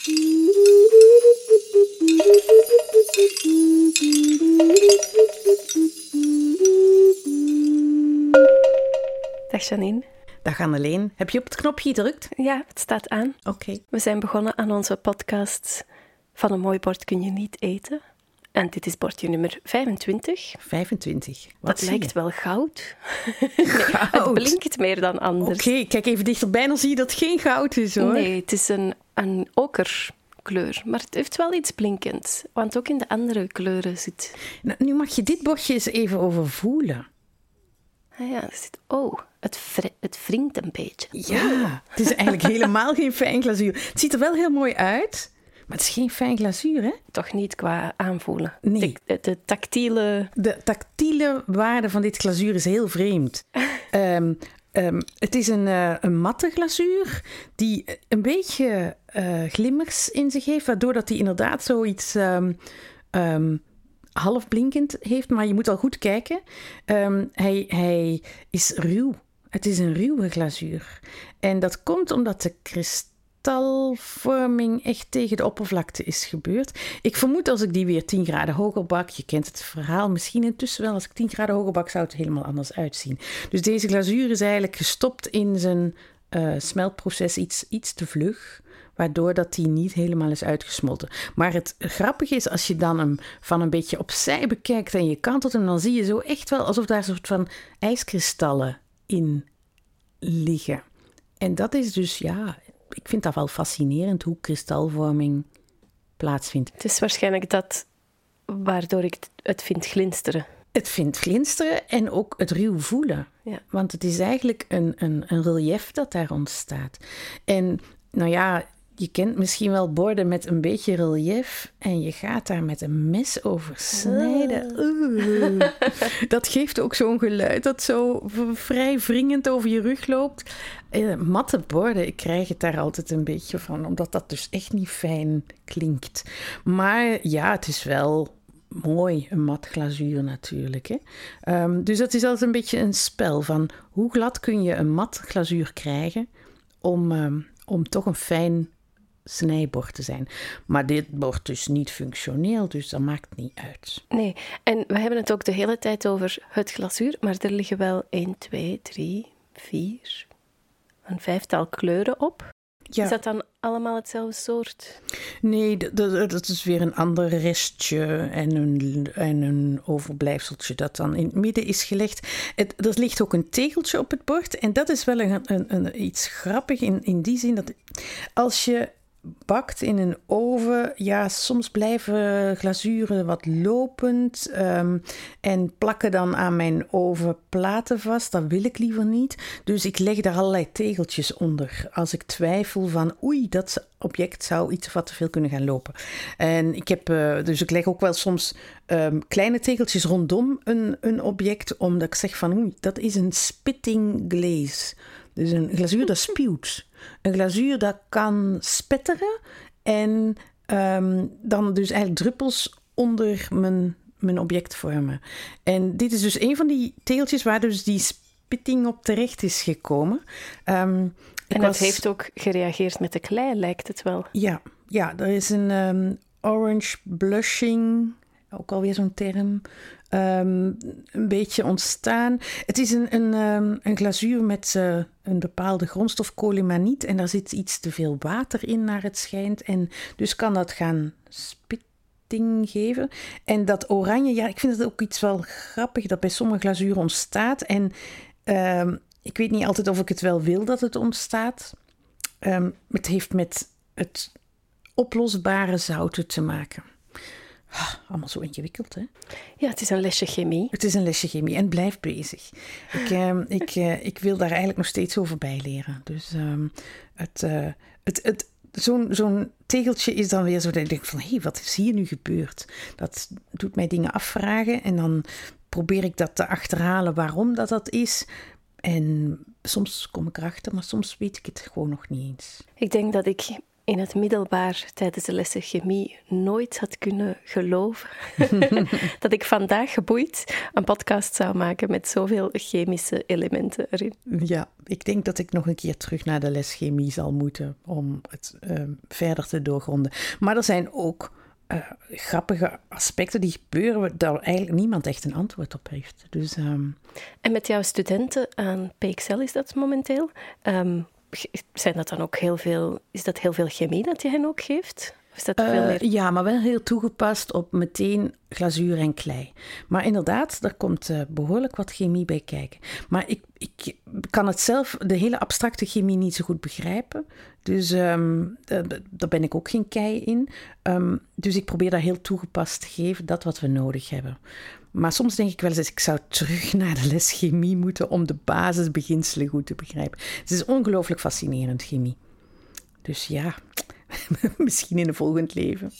Dag Janine. Dag Anneleen. Heb je op het knopje gedrukt? Ja, het staat aan. Oké. We zijn begonnen aan onze podcast Van een mooi bord kun je niet eten. En dit is bordje nummer 25. 25. Wat dat lijkt wel goud. nee, Goud. Het blinkt meer dan anders. Oké, kijk even dichterbij, dan zie je dat het geen goud is hoor. Nee, het is een, een okerkleur. Maar het heeft wel iets blinkends. Want ook in de andere kleuren zit... Nou, nu mag je dit bordje eens even overvoelen. Ah ja, er zit... Oh, het, het wringt een beetje. Ja, het is eigenlijk helemaal geen fijn glazuur. Het ziet er wel heel mooi uit, maar het is geen fijn glazuur, hè? Toch niet qua aanvoelen. Nee. De, de tactiele... De tactiele waarde van dit glazuur is heel vreemd. Ehm, ehm, het is een, eh, een matte glazuur die een beetje eh, glimmers in zich heeft, waardoor dat die inderdaad zoiets ehm ehm, half blinkend heeft. Maar je moet al goed kijken. Hij, hij is ruw. Het is een ruwe glazuur. En dat komt omdat de kristalvorming echt tegen de oppervlakte is gebeurd. Ik vermoed als ik die weer 10 graden hoger bak, je kent het verhaal misschien intussen wel, als ik 10 graden hoger bak zou het helemaal anders uitzien. Dus deze glazuur is eigenlijk gestopt in zijn eh, smeltproces iets, iets te vlug. Waardoor dat die niet helemaal is uitgesmolten. Maar het grappige is, als je dan hem van een beetje opzij bekijkt en je kantelt hem, dan zie je zo echt wel alsof daar een soort van ijskristallen in liggen. En dat is dus, ja, ik vind dat wel fascinerend hoe kristalvorming plaatsvindt. Het is waarschijnlijk dat waardoor ik het vind glinsteren. Het vindt glinsteren en ook het ruw voelen. Ja. Want het is eigenlijk een, een, een relief dat daar ontstaat. En nou ja, je kent misschien wel borden met een beetje relief en je gaat daar met een mes over snijden. Dat geeft ook zo'n geluid dat zo vrij wringend over je rug loopt. Eh, matte borden, ik krijg het daar altijd een beetje van, omdat dat dus echt niet fijn klinkt. Maar ja, het is wel mooi, een mat glazuur natuurlijk. Hè? Ehm, dus dat is altijd een beetje een spel van hoe glad kun je een mat glazuur krijgen om, ehm, om toch een fijn snijbord te zijn. Maar dit bord is niet functioneel, dus dat maakt niet uit. Nee, en we hebben het ook de hele tijd over het glazuur, maar er liggen wel 1, 2, 3, 4, een vijftal kleuren op. Ja, Is dat dan allemaal hetzelfde soort? nee, dat is weer een ander restje en een, en een overblijfseltje dat dan in het midden is gelegd. Het, er ligt ook een tegeltje op het bord en dat is wel een, een, een, iets grappig in, in die zin dat als je bakt in een oven, ja, soms blijven glazuren wat lopend ehm, en plakken dan aan mijn ovenplaten vast. Dat wil ik liever niet. Dus ik leg daar allerlei tegeltjes onder. Als ik twijfel van, oei, dat object zou iets wat te veel kunnen gaan lopen. En ik heb, eh, dus ik leg ook wel soms ehm, kleine tegeltjes rondom een, een object, omdat ik zeg van, oei, dat is een spitting glaze. Dus een glazuur dat spuwt. Een glazuur dat kan spetteren en ehm, dan dus eigenlijk druppels onder mijn, mijn object vormen. En dit is dus een van die teeltjes waar dus die spitting op terecht is gekomen. Ehm, En was- het heeft ook gereageerd met de klei, lijkt het wel. ja, ja, er is een ehm, orange blushing, ook alweer zo'n term, ehm, een beetje ontstaan. Het is een, een, ehm, een glazuur met eh, een bepaalde grondstof, colimaniet, en daar zit iets te veel water in naar het schijnt. En dus kan dat gaan spitting geven. En dat oranje, ja, ik vind het ook iets wel grappig dat bij sommige glazuren ontstaat. En ehm, ik weet niet altijd of ik het wel wil dat het ontstaat. Ehm, het heeft met het oplosbare zouten te maken. Allemaal zo ingewikkeld, hè? Ja, het is een lesje chemie. Het is een lesje chemie en blijf bezig. Ik, ehm, ik, eh, ik wil daar eigenlijk nog steeds over bijleren. Dus ehm, het, eh, het, het, zo'n zo'n tegeltje is dan weer zo dat ik denk van... hé, hey, wat is hier nu gebeurd? Dat doet mij dingen afvragen en dan probeer ik dat te achterhalen waarom dat dat is. En soms kom ik erachter, maar soms weet ik het gewoon nog niet eens. Ik denk dat ik in het middelbaar tijdens de lessen chemie nooit had kunnen geloven dat ik vandaag geboeid een podcast zou maken met zoveel chemische elementen erin. Ja, ik denk dat ik nog een keer terug naar de les chemie zal moeten om het ehm, verder te doorgronden. Maar er zijn ook uh, grappige aspecten die gebeuren waar eigenlijk niemand echt een antwoord op heeft. Dus, ehm, En met jouw studenten aan PXL is dat momenteel? Um, zijn dat dan ook heel veel, is dat heel veel chemie dat je hen ook geeft? Is dat veel uh, meer? Ja, maar wel heel toegepast op meteen glazuur en klei. Maar inderdaad, daar komt uh, behoorlijk wat chemie bij kijken. Maar ik, ik kan het zelf, de hele abstracte chemie, niet zo goed begrijpen. Dus um, daar ben ik ook geen kei in. Um, dus ik probeer dat heel toegepast te geven, dat wat we nodig hebben. Maar soms denk ik wel eens, ik zou terug naar de les chemie moeten om de basisbeginselen goed te begrijpen. Het is ongelooflijk fascinerend, chemie. Dus ja, misschien in een volgend leven.